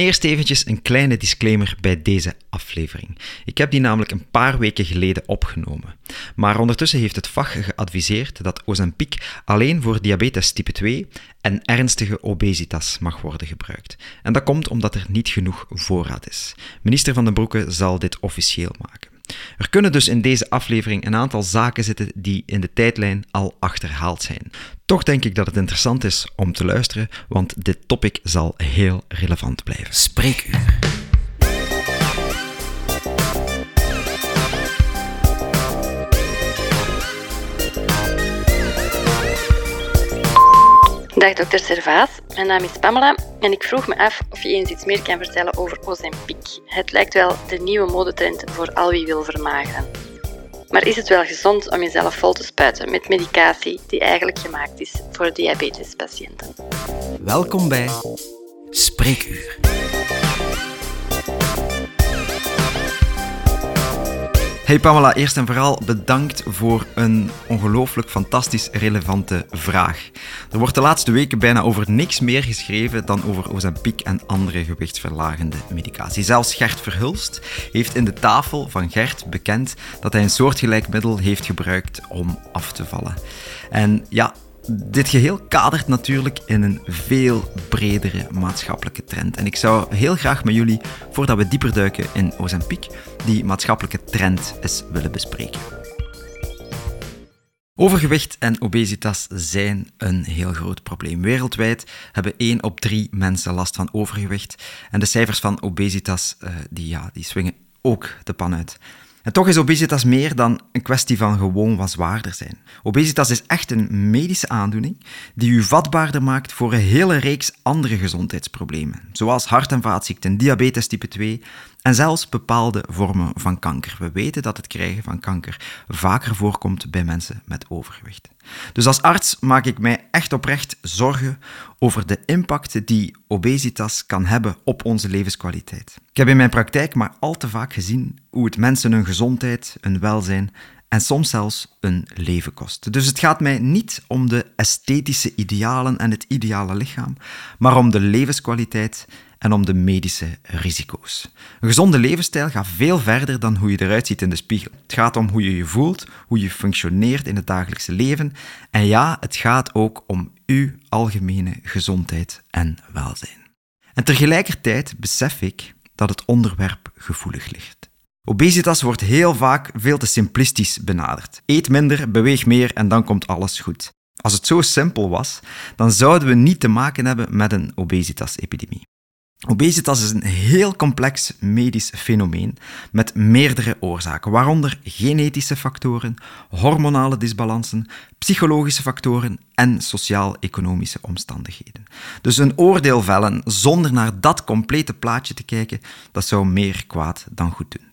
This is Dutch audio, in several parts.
Eerst eventjes een kleine disclaimer bij deze aflevering. Ik heb die namelijk een paar weken geleden opgenomen. Maar ondertussen heeft het vak geadviseerd dat Ozempic alleen voor diabetes type 2 en ernstige obesitas mag worden gebruikt. En dat komt omdat er niet genoeg voorraad is. Minister Van den Broeke zal dit officieel maken. Er kunnen dus in deze aflevering een aantal zaken zitten die in de tijdlijn al achterhaald zijn. Toch denk ik dat het interessant is om te luisteren, want dit topic zal heel relevant blijven. Spreekuur. Dag dokter Servaas, mijn naam is Pamela en ik vroeg me af of je eens iets meer kan vertellen over Ozempic. Het lijkt wel de nieuwe modetrend voor al wie wil vermageren. Maar is het wel gezond om jezelf vol te spuiten met medicatie die eigenlijk gemaakt is voor diabetespatiënten? Welkom bij Spreekuur. Hey Pamela, eerst en vooral bedankt voor een ongelooflijk fantastisch relevante vraag. Er wordt de laatste weken bijna over niks meer geschreven dan over Ozempic en andere gewichtsverlagende medicatie. Zelfs Gert Verhulst heeft in de tafel van Gert bekend dat hij een soortgelijk middel heeft gebruikt om af te vallen. En ja, dit geheel kadert natuurlijk in een veel bredere maatschappelijke trend. En ik zou heel graag met jullie, voordat we dieper duiken in Ozempic, die maatschappelijke trend eens willen bespreken. Overgewicht en obesitas zijn een heel groot probleem. Wereldwijd hebben 1 op 3 mensen last van overgewicht. En de cijfers van obesitas uh, die, ja, die swingen ook de pan uit. En toch is obesitas meer dan een kwestie van gewoon wat zwaarder zijn. Obesitas is echt een medische aandoening die u vatbaarder maakt voor een hele reeks andere gezondheidsproblemen, zoals hart- en vaatziekten, diabetes type 2 en zelfs bepaalde vormen van kanker. We weten dat het krijgen van kanker vaker voorkomt bij mensen met overgewicht. Dus als arts maak ik mij echt oprecht zorgen over de impact die obesitas kan hebben op onze levenskwaliteit. Ik heb in mijn praktijk maar al te vaak gezien hoe het mensen hun gezondheid, hun welzijn en soms zelfs een leven kost. Dus het gaat mij niet om de esthetische idealen en het ideale lichaam, maar om de levenskwaliteit en om de medische risico's. Een gezonde levensstijl gaat veel verder dan hoe je eruit ziet in de spiegel. Het gaat om hoe je je voelt, hoe je functioneert in het dagelijkse leven en ja, het gaat ook om uw algemene gezondheid en welzijn. En tegelijkertijd besef ik dat het onderwerp gevoelig ligt. Obesitas wordt heel vaak veel te simplistisch benaderd. Eet minder, beweeg meer en dan komt alles goed. Als het zo simpel was, dan zouden we niet te maken hebben met een obesitas-epidemie. Obesitas is een heel complex medisch fenomeen met meerdere oorzaken, waaronder genetische factoren, hormonale disbalansen, psychologische factoren en sociaal-economische omstandigheden. Dus een oordeel vellen zonder naar dat complete plaatje te kijken, dat zou meer kwaad dan goed doen.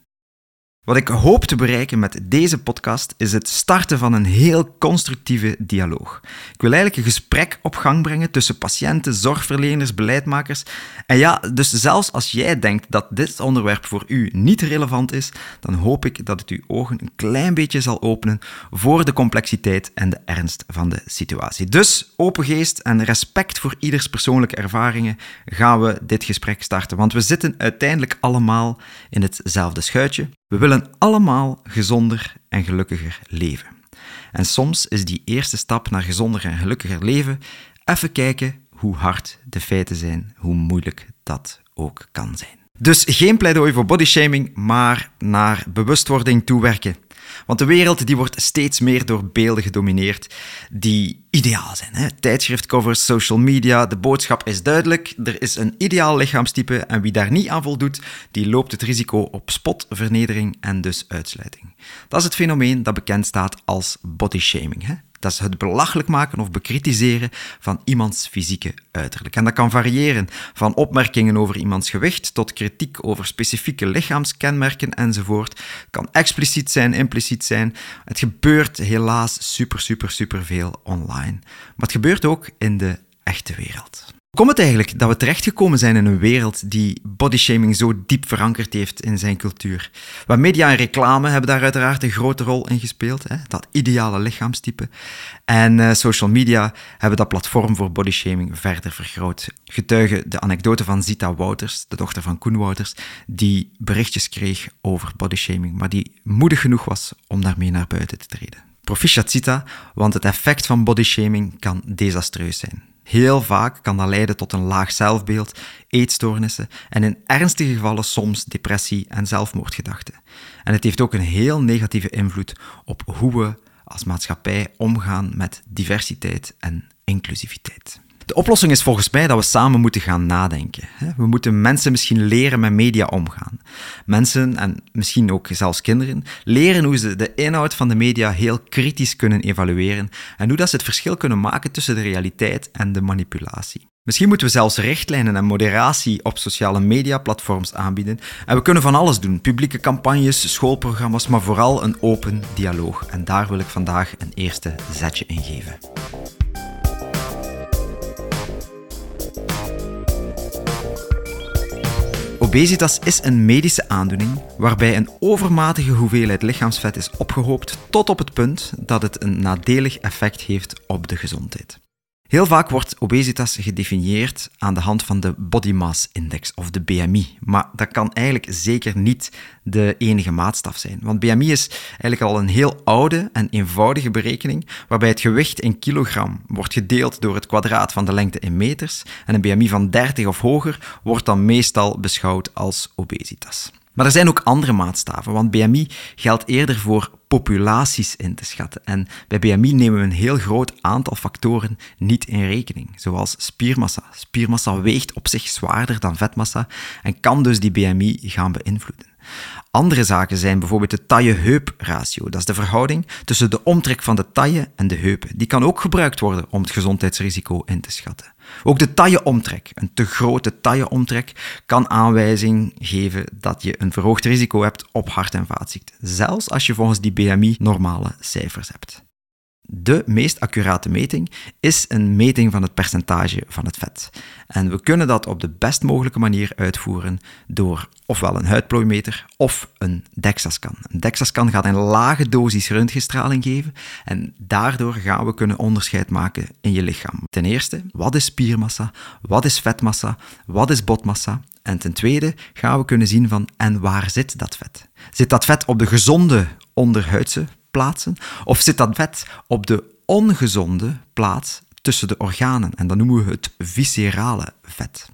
Wat ik hoop te bereiken met deze podcast is het starten van een heel constructieve dialoog. Ik wil eigenlijk een gesprek op gang brengen tussen patiënten, zorgverleners, beleidmakers. En ja, dus zelfs als jij denkt dat dit onderwerp voor u niet relevant is, dan hoop ik dat het uw ogen een klein beetje zal openen voor de complexiteit en de ernst van de situatie. Dus open geest en respect voor ieders persoonlijke ervaringen gaan we dit gesprek starten, want we zitten uiteindelijk allemaal in hetzelfde schuitje. We willen allemaal gezonder en gelukkiger leven. En soms is die eerste stap naar gezonder en gelukkiger leven even kijken hoe hard de feiten zijn, hoe moeilijk dat ook kan zijn. Dus geen pleidooi voor bodyshaming, maar naar bewustwording toewerken. Want de wereld die wordt steeds meer door beelden gedomineerd die ideaal zijn. Hè? Tijdschriftcovers, social media, de boodschap is duidelijk. Er is een ideaal lichaamstype en wie daar niet aan voldoet, die loopt het risico op spot, vernedering en dus uitsluiting. Dat is het fenomeen dat bekend staat als bodyshaming. Dat is het belachelijk maken of bekritiseren van iemands fysieke uiterlijk. En dat kan variëren van opmerkingen over iemands gewicht tot kritiek over specifieke lichaamskenmerken enzovoort. Kan expliciet zijn, impliciet zijn. Het gebeurt helaas super, super, super veel online. Maar het gebeurt ook in de echte wereld. Komt het eigenlijk dat we terechtgekomen zijn in een wereld die bodyshaming zo diep verankerd heeft in zijn cultuur? Waar media en reclame hebben daar uiteraard een grote rol in gespeeld, hè? dat ideale lichaamstype. En uh, social media hebben dat platform voor bodyshaming verder vergroot. Getuigen de anekdote van Zita Wouters, de dochter van Koen Wouters, die berichtjes kreeg over bodyshaming, maar die moedig genoeg was om daarmee naar buiten te treden. Proficiat Zita, want het effect van bodyshaming kan desastreus zijn. Heel vaak kan dat leiden tot een laag zelfbeeld, eetstoornissen en in ernstige gevallen soms depressie en zelfmoordgedachten. En het heeft ook een heel negatieve invloed op hoe we als maatschappij omgaan met diversiteit en inclusiviteit. De oplossing is volgens mij dat we samen moeten gaan nadenken. We moeten mensen misschien leren met media omgaan. Mensen, en misschien ook zelfs kinderen, leren hoe ze de inhoud van de media heel kritisch kunnen evalueren en hoe dat ze het verschil kunnen maken tussen de realiteit en de manipulatie. Misschien moeten we zelfs richtlijnen en moderatie op sociale media-platforms aanbieden. En we kunnen van alles doen: publieke campagnes, schoolprogramma's, maar vooral een open dialoog. En daar wil ik vandaag een eerste zetje in geven. Obesitas is een medische aandoening waarbij een overmatige hoeveelheid lichaamsvet is opgehoopt tot op het punt dat het een nadelig effect heeft op de gezondheid. Heel vaak wordt obesitas gedefinieerd aan de hand van de Body Mass Index of de BMI. Maar dat kan eigenlijk zeker niet de enige maatstaf zijn. Want BMI is eigenlijk al een heel oude en eenvoudige berekening, waarbij het gewicht in kilogram wordt gedeeld door het kwadraat van de lengte in meters. En een BMI van 30 of hoger wordt dan meestal beschouwd als obesitas. Maar er zijn ook andere maatstaven, want BMI geldt eerder voor populaties in te schatten. En bij BMI nemen we een heel groot aantal factoren niet in rekening, zoals spiermassa. Spiermassa weegt op zich zwaarder dan vetmassa en kan dus die BMI gaan beïnvloeden. Andere zaken zijn bijvoorbeeld de taille-heup-ratio. Dat is de verhouding tussen de omtrek van de taille en de heupen. Die kan ook gebruikt worden om het gezondheidsrisico in te schatten. Ook de tailleomtrek, een te grote tailleomtrek, kan aanwijzing geven dat je een verhoogd risico hebt op hart- en vaatziekten, zelfs als je volgens die BMI normale cijfers hebt. De meest accurate meting is een meting van het percentage van het vet. En we kunnen dat op de best mogelijke manier uitvoeren door ofwel een huidplooimeter of een DEXA-scan. Een DEXA-scan gaat een lage dosis röntgenstraling geven en daardoor gaan we kunnen onderscheid maken in je lichaam. Ten eerste, wat is spiermassa, wat is vetmassa, wat is botmassa en ten tweede gaan we kunnen zien van en waar zit dat vet? Zit dat vet op de gezonde onderhuidse plaatsen? Of zit dat vet op de ongezonde plaats tussen de organen? En dat noemen we het viscerale vet.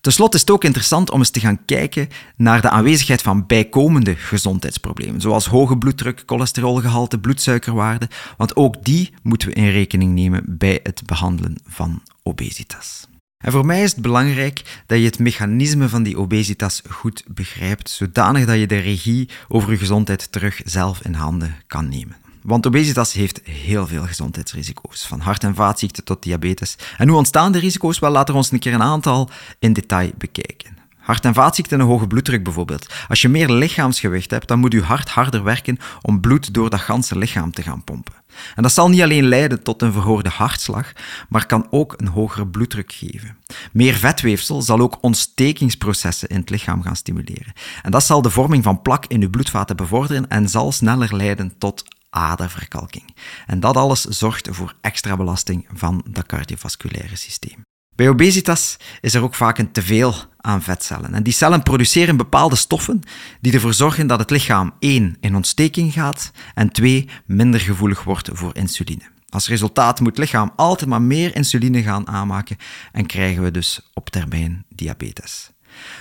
Ten slotte is het ook interessant om eens te gaan kijken naar de aanwezigheid van bijkomende gezondheidsproblemen, zoals hoge bloeddruk, cholesterolgehalte, bloedsuikerwaarde, want ook die moeten we in rekening nemen bij het behandelen van obesitas. En voor mij is het belangrijk dat je het mechanisme van die obesitas goed begrijpt, zodanig dat je de regie over je gezondheid terug zelf in handen kan nemen. Want obesitas heeft heel veel gezondheidsrisico's, van hart- en vaatziekten tot diabetes. En hoe ontstaan de risico's? Wel, laten we ons een keer een aantal in detail bekijken. Hart- en vaatziekten en hoge bloeddruk bijvoorbeeld. Als je meer lichaamsgewicht hebt, dan moet je hart harder werken om bloed door dat ganse lichaam te gaan pompen. En dat zal niet alleen leiden tot een verhoorde hartslag, maar kan ook een hogere bloeddruk geven. Meer vetweefsel zal ook ontstekingsprocessen in het lichaam gaan stimuleren. En dat zal de vorming van plak in uw bloedvaten bevorderen en zal sneller leiden tot aderverkalking. En dat alles zorgt voor extra belasting van dat cardiovasculaire systeem. Bij obesitas is er ook vaak een teveel aan vetcellen. En die cellen produceren bepaalde stoffen die ervoor zorgen dat het lichaam 1 in ontsteking gaat en 2 minder gevoelig wordt voor insuline. Als resultaat moet het lichaam altijd maar meer insuline gaan aanmaken en krijgen we dus op termijn diabetes.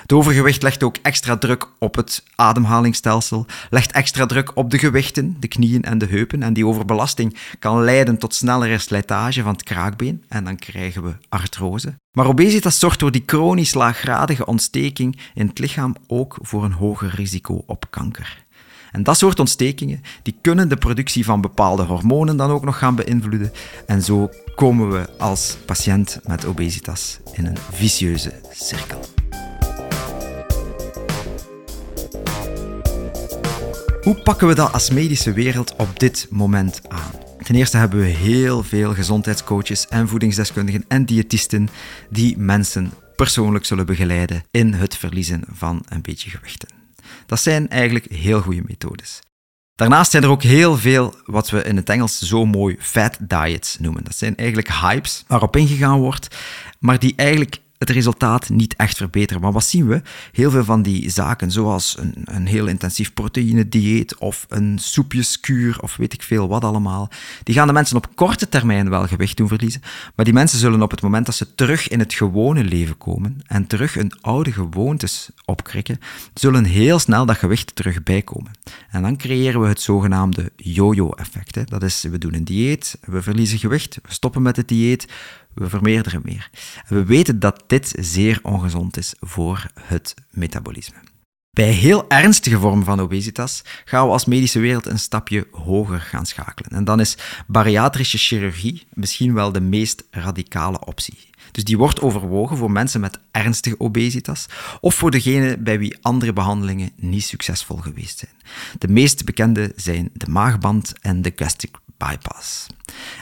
Het overgewicht legt ook extra druk op het ademhalingsstelsel, legt extra druk op de gewichten, de knieën en de heupen. En die overbelasting kan leiden tot snellere slijtage van het kraakbeen en dan krijgen we artrose. Maar obesitas zorgt door die chronisch laaggradige ontsteking in het lichaam ook voor een hoger risico op kanker. En dat soort ontstekingen die kunnen de productie van bepaalde hormonen dan ook nog gaan beïnvloeden. En zo komen we als patiënt met obesitas in een vicieuze cirkel. Hoe pakken we dat als medische wereld op dit moment aan? Ten eerste hebben we heel veel gezondheidscoaches en voedingsdeskundigen en diëtisten die mensen persoonlijk zullen begeleiden in het verliezen van een beetje gewichten. Dat zijn eigenlijk heel goede methodes. Daarnaast zijn er ook heel veel wat we in het Engels zo mooi fat diets noemen. Dat zijn eigenlijk hypes waarop ingegaan wordt, maar die eigenlijk het resultaat niet echt verbeteren. Maar wat zien we? Heel veel van die zaken, zoals een, een heel intensief proteïne-dieet of een soepjeskuur of weet ik veel wat allemaal, die gaan de mensen op korte termijn wel gewicht doen verliezen, maar die mensen zullen op het moment dat ze terug in het gewone leven komen en terug hun oude gewoontes opkrikken, zullen heel snel dat gewicht terug bijkomen. En dan creëren we het zogenaamde yo-yo-effect. Dat is, we doen een dieet, we verliezen gewicht, we stoppen met het dieet, we vermeerderen meer. We weten dat dit zeer ongezond is voor het metabolisme. Bij heel ernstige vormen van obesitas gaan we als medische wereld een stapje hoger gaan schakelen. En dan is bariatrische chirurgie misschien wel de meest radicale optie. Dus die wordt overwogen voor mensen met ernstige obesitas of voor degenen bij wie andere behandelingen niet succesvol geweest zijn. De meest bekende zijn de maagband en de gastric bypass.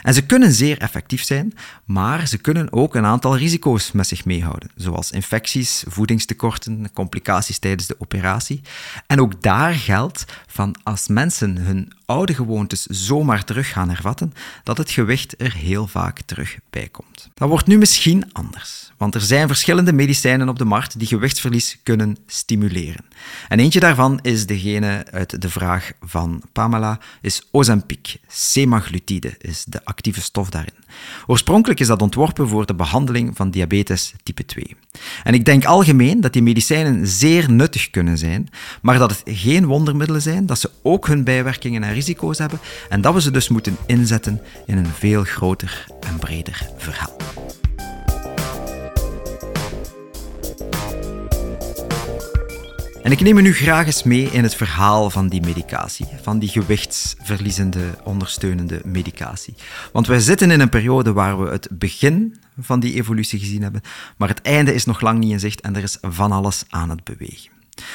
En ze kunnen zeer effectief zijn, maar ze kunnen ook een aantal risico's met zich meehouden, zoals infecties, voedingstekorten, complicaties tijdens de operatie. En ook daar geldt van als mensen hun oude gewoontes zomaar terug gaan hervatten, dat het gewicht er heel vaak terug bij komt. Dat wordt nu misschien anders, want er zijn verschillende medicijnen op de markt die gewichtsverlies kunnen stimuleren. En eentje daarvan is degene uit de vraag van Pamela, is Ozempic. Semaglutide de actieve stof daarin. Oorspronkelijk is dat ontworpen voor de behandeling van diabetes type 2. En ik denk algemeen dat die medicijnen zeer nuttig kunnen zijn, maar dat het geen wondermiddelen zijn, dat ze ook hun bijwerkingen en risico's hebben en dat we ze dus moeten inzetten in een veel groter en breder verhaal. En ik neem u nu graag eens mee in het verhaal van die medicatie, van die gewichtsverliezende, ondersteunende medicatie. Want we zitten in een periode waar we het begin van die evolutie gezien hebben, maar het einde is nog lang niet in zicht en er is van alles aan het bewegen.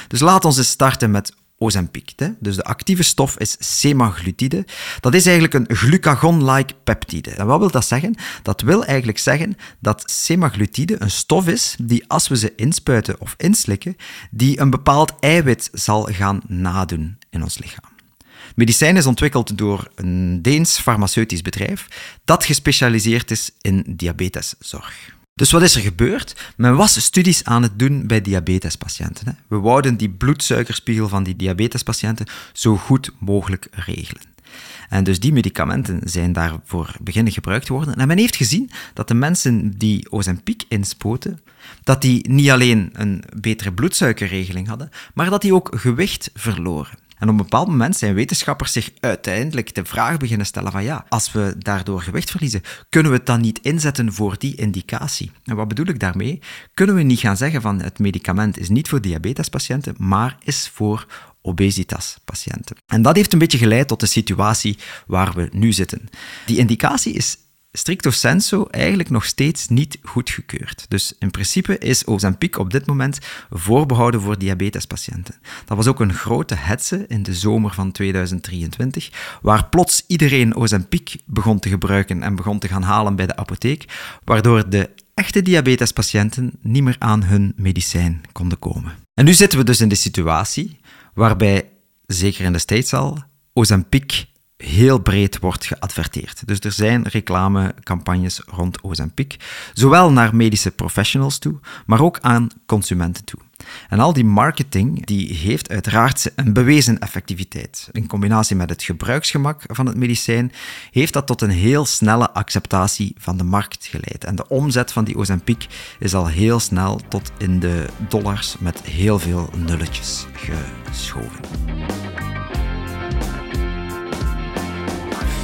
Dus laat ons eens starten met Ozempic. Dus de actieve stof is semaglutide. Dat is eigenlijk een glucagon-like peptide. En wat wil dat zeggen? Dat wil eigenlijk zeggen dat semaglutide een stof is die als we ze inspuiten of inslikken, die een bepaald eiwit zal gaan nadoen in ons lichaam. Medicijn is ontwikkeld door een Deens farmaceutisch bedrijf dat gespecialiseerd is in diabeteszorg. Dus wat is er gebeurd? Men was studies aan het doen bij diabetespatiënten. We wouden die bloedsuikerspiegel van die diabetespatiënten zo goed mogelijk regelen. En dus die medicamenten zijn daarvoor beginnen gebruikt worden. En men heeft gezien dat de mensen die Ozempic inspoten, dat die niet alleen een betere bloedsuikerregeling hadden, maar dat die ook gewicht verloren. En op een bepaald moment zijn wetenschappers zich uiteindelijk de vraag beginnen stellen van ja, als we daardoor gewicht verliezen, kunnen we het dan niet inzetten voor die indicatie? En wat bedoel ik daarmee? Kunnen we niet gaan zeggen van het medicament is niet voor diabetespatiënten, maar is voor obesitaspatiënten. En dat heeft een beetje geleid tot de situatie waar we nu zitten. Die indicatie is stricto sensu eigenlijk nog steeds niet goedgekeurd. Dus in principe is Ozempic op dit moment voorbehouden voor diabetespatiënten. Dat was ook een grote hetze in de zomer van 2023, waar plots iedereen Ozempic begon te gebruiken en begon te gaan halen bij de apotheek, waardoor de echte diabetespatiënten niet meer aan hun medicijn konden komen. En nu zitten we dus in de situatie waarbij, zeker in de States al, Ozempic heel breed wordt geadverteerd. Dus er zijn reclamecampagnes rond Ozempic, zowel naar medische professionals toe, maar ook aan consumenten toe. En al die marketing die heeft uiteraard een bewezen effectiviteit. In combinatie met het gebruiksgemak van het medicijn heeft dat tot een heel snelle acceptatie van de markt geleid. En de omzet van die Ozempic is al heel snel tot in de dollars met heel veel nulletjes geschoven.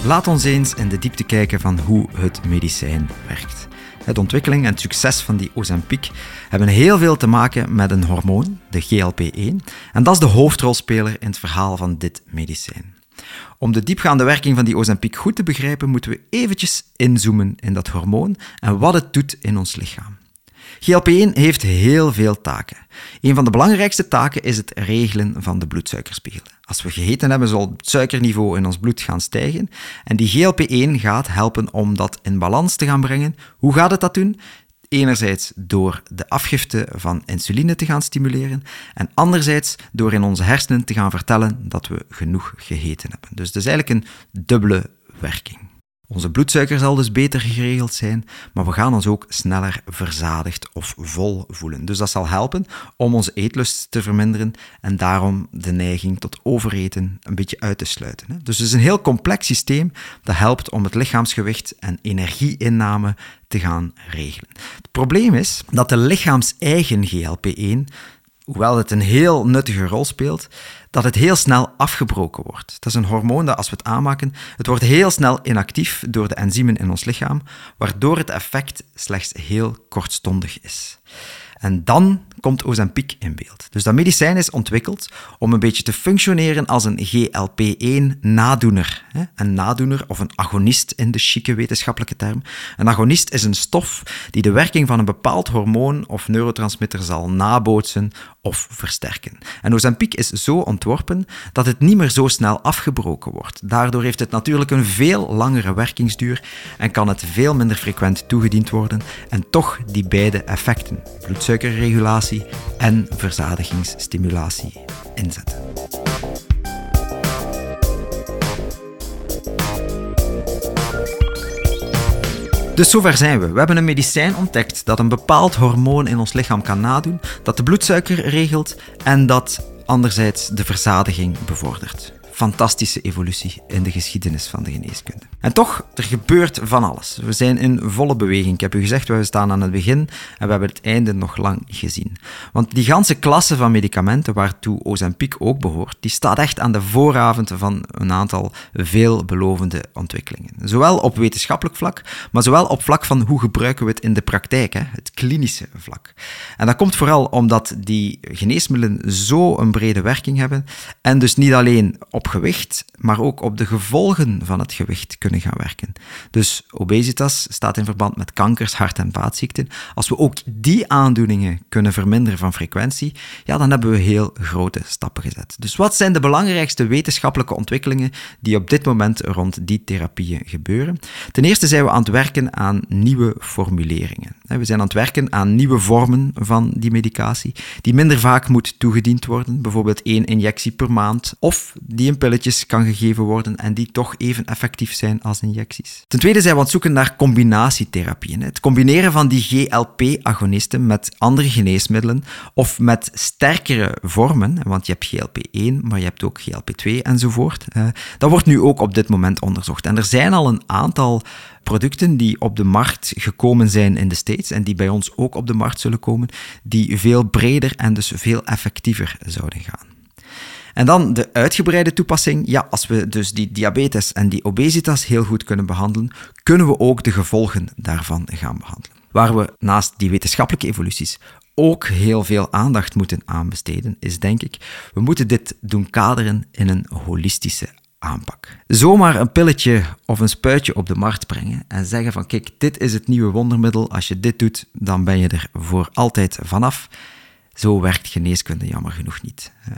Laat ons eens in de diepte kijken van hoe het medicijn werkt. Het ontwikkeling en het succes van die Ozempic hebben heel veel te maken met een hormoon, de GLP-1, en dat is de hoofdrolspeler in het verhaal van dit medicijn. Om de diepgaande werking van die Ozempic goed te begrijpen, moeten we eventjes inzoomen in dat hormoon en wat het doet in ons lichaam. GLP-1 heeft heel veel taken. Een van de belangrijkste taken is het regelen van de bloedsuikerspiegel. Als we gegeten hebben, zal het suikerniveau in ons bloed gaan stijgen. En die GLP-1 gaat helpen om dat in balans te gaan brengen. Hoe gaat het dat doen? Enerzijds door de afgifte van insuline te gaan stimuleren en anderzijds door in onze hersenen te gaan vertellen dat we genoeg gegeten hebben. Dus het is eigenlijk een dubbele werking. Onze bloedsuiker zal dus beter geregeld zijn, maar we gaan ons ook sneller verzadigd of vol voelen. Dus dat zal helpen om onze eetlust te verminderen en daarom de neiging tot overeten een beetje uit te sluiten. Dus het is een heel complex systeem dat helpt om het lichaamsgewicht en energieinname te gaan regelen. Het probleem is dat de lichaams-eigen GLP-1 hoewel het een heel nuttige rol speelt, dat het heel snel afgebroken wordt. Dat is een hormoon dat als we het aanmaken, het wordt heel snel inactief door de enzymen in ons lichaam, waardoor het effect slechts heel kortstondig is. En dan komt Ozempic in beeld. Dus dat medicijn is ontwikkeld om een beetje te functioneren als een GLP-1-nadoener. Een nadoener of een agonist in de chique wetenschappelijke term. Een agonist is een stof die de werking van een bepaald hormoon of neurotransmitter zal nabootsen of versterken. En Ozempic is zo ontworpen dat het niet meer zo snel afgebroken wordt. Daardoor heeft het natuurlijk een veel langere werkingsduur en kan het veel minder frequent toegediend worden en toch die beide effecten, bloedsuikerregulatie en verzadigingsstimulatie, inzetten. Dus zover zijn we. We hebben een medicijn ontdekt dat een bepaald hormoon in ons lichaam kan nadoen, dat de bloedsuiker regelt en dat anderzijds de verzadiging bevordert fantastische evolutie in de geschiedenis van de geneeskunde. En toch, er gebeurt van alles. We zijn in volle beweging. Ik heb u gezegd, we staan aan het begin en we hebben het einde nog lang gezien. Want die ganse klasse van medicamenten, waartoe Ozempic ook behoort, die staat echt aan de vooravond van een aantal veelbelovende ontwikkelingen. Zowel op wetenschappelijk vlak, maar zowel op vlak van hoe gebruiken we het in de praktijk, hè, het klinische vlak. En dat komt vooral omdat die geneesmiddelen zo een brede werking hebben en dus niet alleen op gewicht, maar ook op de gevolgen van het gewicht kunnen gaan werken. Dus obesitas staat in verband met kankers, hart- en vaatziekten. Als we ook die aandoeningen kunnen verminderen van frequentie, ja, dan hebben we heel grote stappen gezet. Dus wat zijn de belangrijkste wetenschappelijke ontwikkelingen die op dit moment rond die therapieën gebeuren? Ten eerste zijn we aan het werken aan nieuwe formuleringen. We zijn aan het werken aan nieuwe vormen van die medicatie, die minder vaak moet toegediend worden, bijvoorbeeld één injectie per maand, of die in pilletjes kan gegeven worden en die toch even effectief zijn als injecties. Ten tweede zijn we aan het zoeken naar combinatietherapieën. Het combineren van die GLP-agonisten met andere geneesmiddelen of met sterkere vormen, want je hebt GLP-1, maar je hebt ook GLP-2 enzovoort. Dat wordt nu ook op dit moment onderzocht. En er zijn al een aantal producten die op de markt gekomen zijn in de States en die bij ons ook op de markt zullen komen, die veel breder en dus veel effectiever zouden gaan. En dan de uitgebreide toepassing. Ja, als we dus die diabetes en die obesitas heel goed kunnen behandelen, kunnen we ook de gevolgen daarvan gaan behandelen. Waar we naast die wetenschappelijke evoluties ook heel veel aandacht moeten aanbesteden, is denk ik, we moeten dit doen kaderen in een holistische aanpak. Zomaar een pilletje of een spuitje op de markt brengen en zeggen van kijk, dit is het nieuwe wondermiddel, als je dit doet, dan ben je er voor altijd vanaf. Zo werkt geneeskunde jammer genoeg niet. Eh,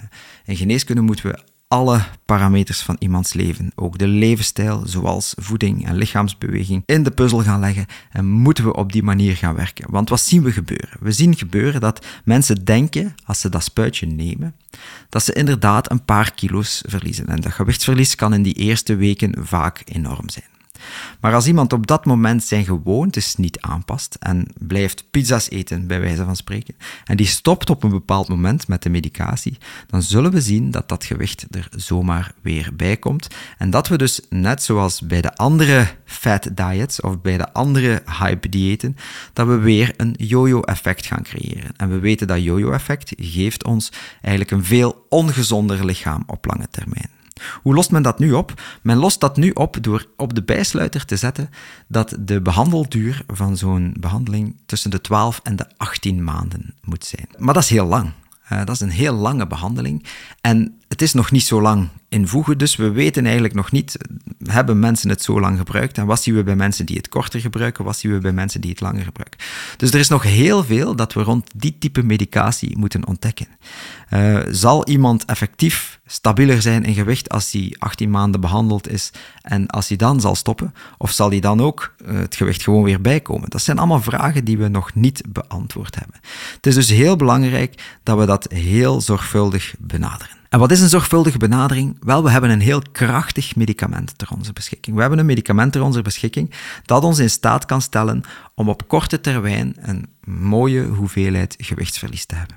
in geneeskunde moeten we alle parameters van iemands leven, ook de levensstijl, zoals voeding en lichaamsbeweging, in de puzzel gaan leggen en moeten we op die manier gaan werken. Want wat zien we gebeuren? We zien gebeuren dat mensen denken, als ze dat spuitje nemen, dat ze inderdaad een paar kilo's verliezen. En dat gewichtsverlies kan in die eerste weken vaak enorm zijn. Maar als iemand op dat moment zijn gewoontes niet aanpast en blijft pizza's eten, bij wijze van spreken, en die stopt op een bepaald moment met de medicatie, dan zullen we zien dat dat gewicht er zomaar weer bij komt. En dat we dus, net zoals bij de andere fat diets of bij de andere hype diëten, dat we weer een yo-yo-effect gaan creëren. En we weten dat yo-yo-effect geeft ons eigenlijk een veel ongezonder lichaam op lange termijn. Hoe lost men dat nu op? Men lost dat nu op door op de bijsluiter te zetten dat de behandelduur van zo'n behandeling tussen de 12 en de 18 maanden moet zijn. Maar dat is heel lang. dat is een heel lange behandeling. En het is nog niet zo lang in voegen, dus we weten eigenlijk nog niet, hebben mensen het zo lang gebruikt en wat zien we bij mensen die het korter gebruiken, wat zien we bij mensen die het langer gebruiken. Dus er is nog heel veel dat we rond die type medicatie moeten ontdekken. Uh, zal iemand effectief stabieler zijn in gewicht als hij 18 maanden behandeld is en als hij dan zal stoppen? Of zal hij dan ook uh, het gewicht gewoon weer bijkomen? Dat zijn allemaal vragen die we nog niet beantwoord hebben. Het is dus heel belangrijk dat we dat heel zorgvuldig benaderen. En wat is een zorgvuldige benadering? Wel, we hebben een heel krachtig medicament ter onze beschikking. We hebben een medicament ter onze beschikking dat ons in staat kan stellen om op korte termijn een mooie hoeveelheid gewichtsverlies te hebben.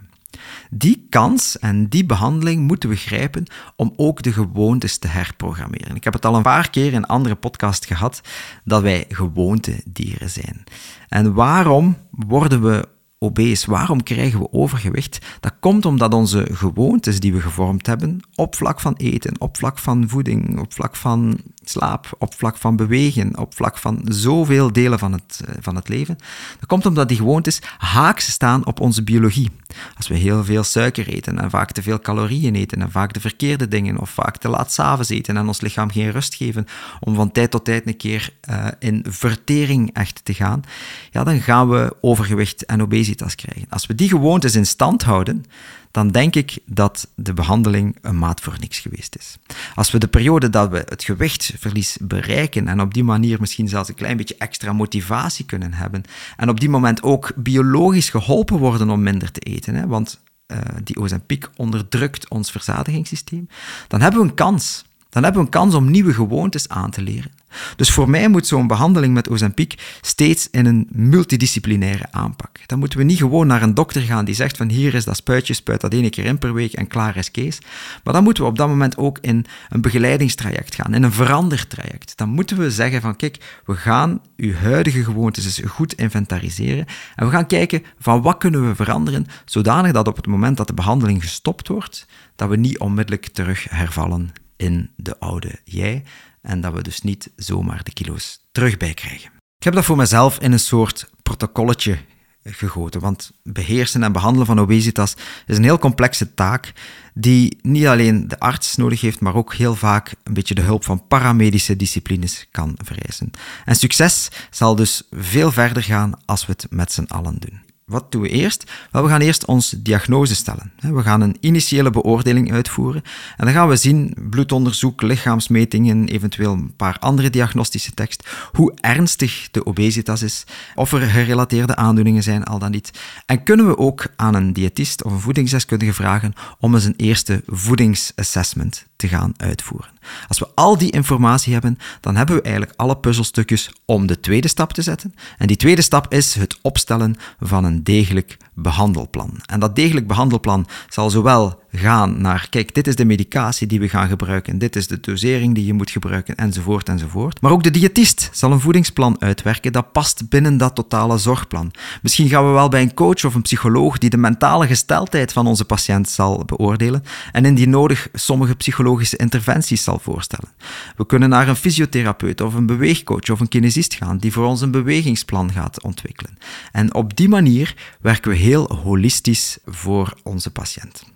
Die kans en die behandeling moeten we grijpen om ook de gewoontes te herprogrammeren. Ik heb het al een paar keer in andere podcasts gehad dat wij gewoontedieren zijn. En waarom worden we obese. Waarom krijgen we overgewicht? Dat komt omdat onze gewoontes die we gevormd hebben op vlak van eten, op vlak van voeding, op vlak van slaap, op vlak van bewegen, op vlak van zoveel delen van het, eh, van het leven. Dat komt omdat die gewoontes haaks staan op onze biologie. Als we heel veel suiker eten en vaak te veel calorieën eten en vaak de verkeerde dingen of vaak te laat s'avonds eten en ons lichaam geen rust geven om van tijd tot tijd een keer uh, in vertering echt te gaan, ja, dan gaan we overgewicht en obesitas krijgen. Als we die gewoontes in stand houden, dan denk ik dat de behandeling een maat voor niks geweest is. Als we de periode dat we het gewichtverlies bereiken en op die manier misschien zelfs een klein beetje extra motivatie kunnen hebben en op die moment ook biologisch geholpen worden om minder te eten, hè, want uh, die Ozempic onderdrukt ons verzadigingssysteem, dan hebben we een kans. Dan hebben we een kans om nieuwe gewoontes aan te leren. Dus voor mij moet zo'n behandeling met Ozempic steeds in een multidisciplinaire aanpak. Dan moeten we niet gewoon naar een dokter gaan die zegt van hier is dat spuitje, spuit dat één keer in per week en klaar is Kees. Maar dan moeten we op dat moment ook in een begeleidingstraject gaan, in een verandertraject. Dan moeten we zeggen van kijk, we gaan uw huidige gewoontes eens goed inventariseren en we gaan kijken van wat kunnen we veranderen, zodanig dat op het moment dat de behandeling gestopt wordt, dat we niet onmiddellijk terug hervallen in de oude jij, en dat we dus niet zomaar de kilo's terug bijkrijgen. Ik heb dat voor mezelf in een soort protocolletje gegoten, want beheersen en behandelen van obesitas is een heel complexe taak die niet alleen de arts nodig heeft, maar ook heel vaak een beetje de hulp van paramedische disciplines kan vereisen. En succes zal dus veel verder gaan als we het met z'n allen doen. Wat doen we eerst? Wel, we gaan eerst ons diagnose stellen. We gaan een initiële beoordeling uitvoeren en dan gaan we zien, bloedonderzoek, lichaamsmetingen, eventueel een paar andere diagnostische tekst, hoe ernstig de obesitas is, of er gerelateerde aandoeningen zijn, al dan niet. En kunnen we ook aan een diëtist of een voedingsdeskundige vragen om eens een eerste voedingsassessment te gaan uitvoeren. Als we al die informatie hebben, dan hebben we eigenlijk alle puzzelstukjes om de tweede stap te zetten. En die tweede stap is het opstellen van een degelijk behandelplan. En dat degelijk behandelplan zal zowel gaan naar, kijk, dit is de medicatie die we gaan gebruiken, dit is de dosering die je moet gebruiken, enzovoort, enzovoort. Maar ook de diëtist zal een voedingsplan uitwerken dat past binnen dat totale zorgplan. Misschien gaan we wel bij een coach of een psycholoog die de mentale gesteldheid van onze patiënt zal beoordelen en indien nodig sommige psychologische interventies zal voorstellen. We kunnen naar een fysiotherapeut of een beweegcoach of een kinesist gaan die voor ons een bewegingsplan gaat ontwikkelen. En op die manier werken we heel holistisch voor onze patiënt.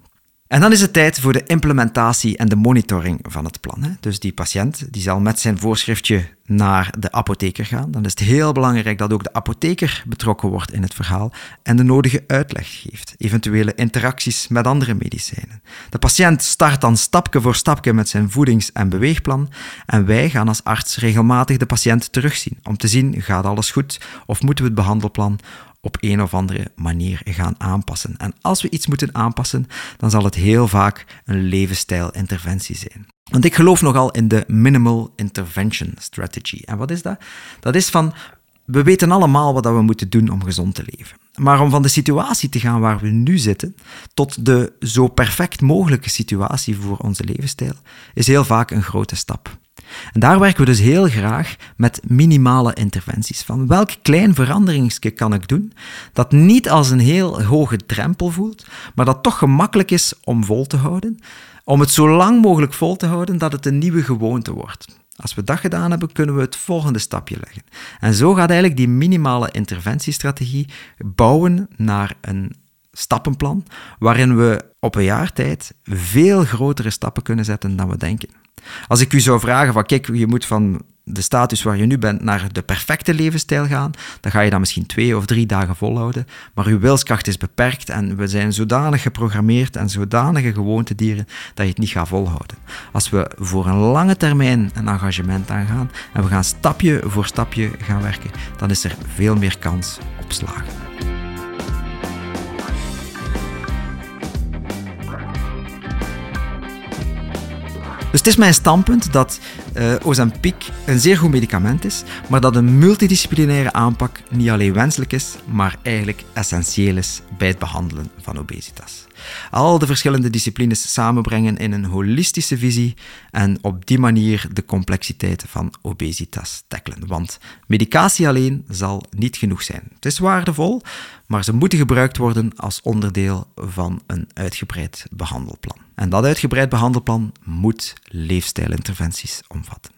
En dan is het tijd voor de implementatie en de monitoring van het plan. Dus die patiënt die zal met zijn voorschriftje naar de apotheker gaan. Dan is het heel belangrijk dat ook de apotheker betrokken wordt in het verhaal en de nodige uitleg geeft, eventuele interacties met andere medicijnen. De patiënt start dan stapje voor stapje met zijn voedings- en beweegplan en wij gaan als arts regelmatig de patiënt terugzien om te zien gaat alles goed of moeten we het behandelplan op een of andere manier gaan aanpassen. En als we iets moeten aanpassen, dan zal het heel vaak een levensstijlinterventie zijn. Want ik geloof nogal in de minimal intervention strategy. En wat is dat? Dat is van, we weten allemaal wat we moeten doen om gezond te leven. Maar om van de situatie te gaan waar we nu zitten, tot de zo perfect mogelijke situatie voor onze levensstijl, is heel vaak een grote stap. En daar werken we dus heel graag met minimale interventies. Van welk klein veranderingsje kan ik doen dat niet als een heel hoge drempel voelt, maar dat toch gemakkelijk is om vol te houden, om het zo lang mogelijk vol te houden dat het een nieuwe gewoonte wordt. Als we dat gedaan hebben, kunnen we het volgende stapje leggen. En zo gaat eigenlijk die minimale interventiestrategie bouwen naar een stappenplan waarin we op een jaar tijd veel grotere stappen kunnen zetten dan we denken. Als ik u zou vragen van kijk, je moet van de status waar je nu bent naar de perfecte levensstijl gaan, dan ga je dat misschien twee of drie dagen volhouden. Maar uw wilskracht is beperkt en we zijn zodanig geprogrammeerd en zodanige gewoontedieren dat je het niet gaat volhouden. Als we voor een lange termijn een engagement aangaan en we gaan stapje voor stapje gaan werken, dan is er veel meer kans op slagen. Dus het is mijn standpunt dat uh, Ozempic een zeer goed medicament is, maar dat een multidisciplinaire aanpak niet alleen wenselijk is, maar eigenlijk essentieel is bij het behandelen van obesitas. Al de verschillende disciplines samenbrengen in een holistische visie en op die manier de complexiteit van obesitas tackelen. Want medicatie alleen zal niet genoeg zijn. Het is waardevol, maar ze moeten gebruikt worden als onderdeel van een uitgebreid behandelplan. En dat uitgebreid behandelplan moet leefstijlinterventies omvatten.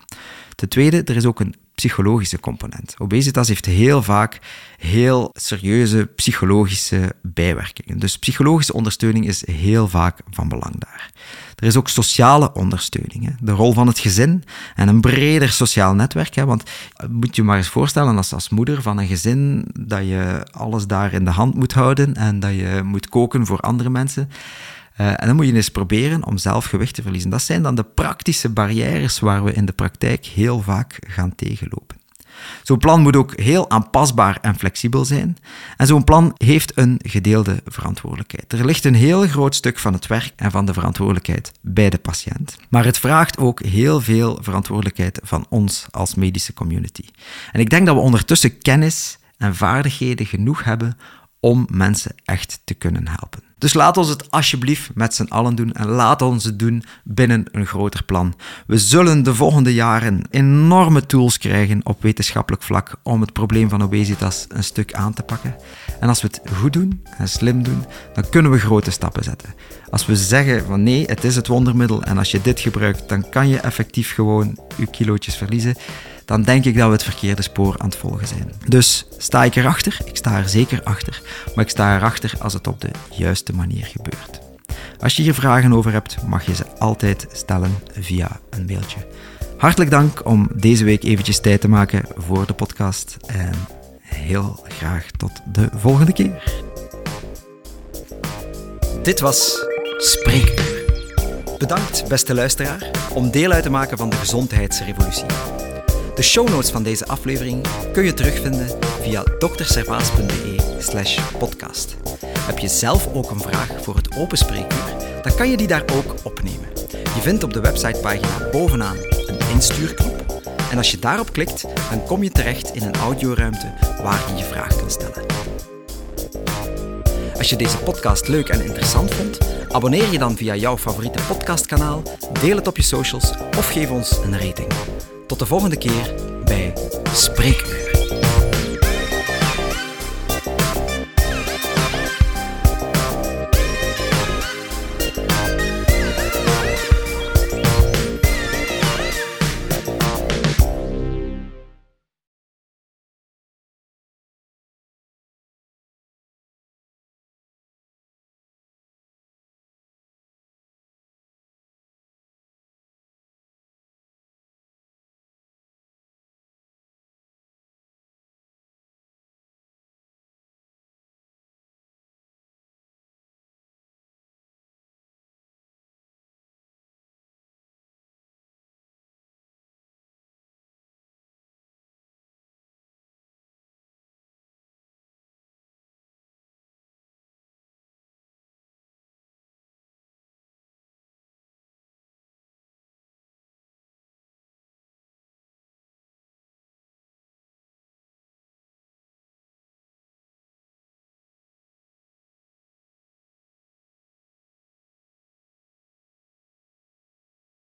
Ten tweede, er is ook een psychologische component. Obesitas heeft heel vaak heel serieuze psychologische bijwerkingen. Dus psychologische ondersteuning is heel vaak van belang daar. Er is ook sociale ondersteuning. De rol van het gezin en een breder sociaal netwerk. Want eh, moet je maar eens voorstellen als, als moeder van een gezin dat je alles daar in de hand moet houden en dat je moet koken voor andere mensen. Uh, en dan moet je eens proberen om zelf gewicht te verliezen. Dat zijn dan de praktische barrières waar we in de praktijk heel vaak gaan tegenlopen. Zo'n plan moet ook heel aanpasbaar en flexibel zijn. En zo'n plan heeft een gedeelde verantwoordelijkheid. Er ligt een heel groot stuk van het werk en van de verantwoordelijkheid bij de patiënt. Maar het vraagt ook heel veel verantwoordelijkheid van ons als medische community. En ik denk dat we ondertussen kennis en vaardigheden genoeg hebben om mensen echt te kunnen helpen. Dus laat ons het alsjeblieft met z'n allen doen en laat ons het doen binnen een groter plan. We zullen de volgende jaren enorme tools krijgen op wetenschappelijk vlak om het probleem van obesitas een stuk aan te pakken. En als we het goed doen en slim doen, dan kunnen we grote stappen zetten. Als we zeggen van nee, het is het wondermiddel en als je dit gebruikt, dan kan je effectief gewoon je kilootjes verliezen dan denk ik dat we het verkeerde spoor aan het volgen zijn. Dus sta ik erachter? Ik sta er zeker achter, maar ik sta erachter als het op de juiste manier gebeurt. Als je hier vragen over hebt, mag je ze altijd stellen via een mailtje. Hartelijk dank om deze week eventjes tijd te maken voor de podcast en heel graag tot de volgende keer. Dit was Spreekuur. Bedankt, beste luisteraar, om deel uit te maken van de gezondheidsrevolutie. De show notes van deze aflevering kun je terugvinden via drservaas.be slash podcast. Heb je zelf ook een vraag voor het open spreekuur, dan kan je die daar ook opnemen. Je vindt op de websitepagina bovenaan een instuurknop en als je daarop klikt, dan kom je terecht in een audioruimte waar je je vraag kunt stellen. Als je deze podcast leuk en interessant vond, abonneer je dan via jouw favoriete podcastkanaal, deel het op je socials of geef ons een rating. Tot de volgende keer bij Spreekuur.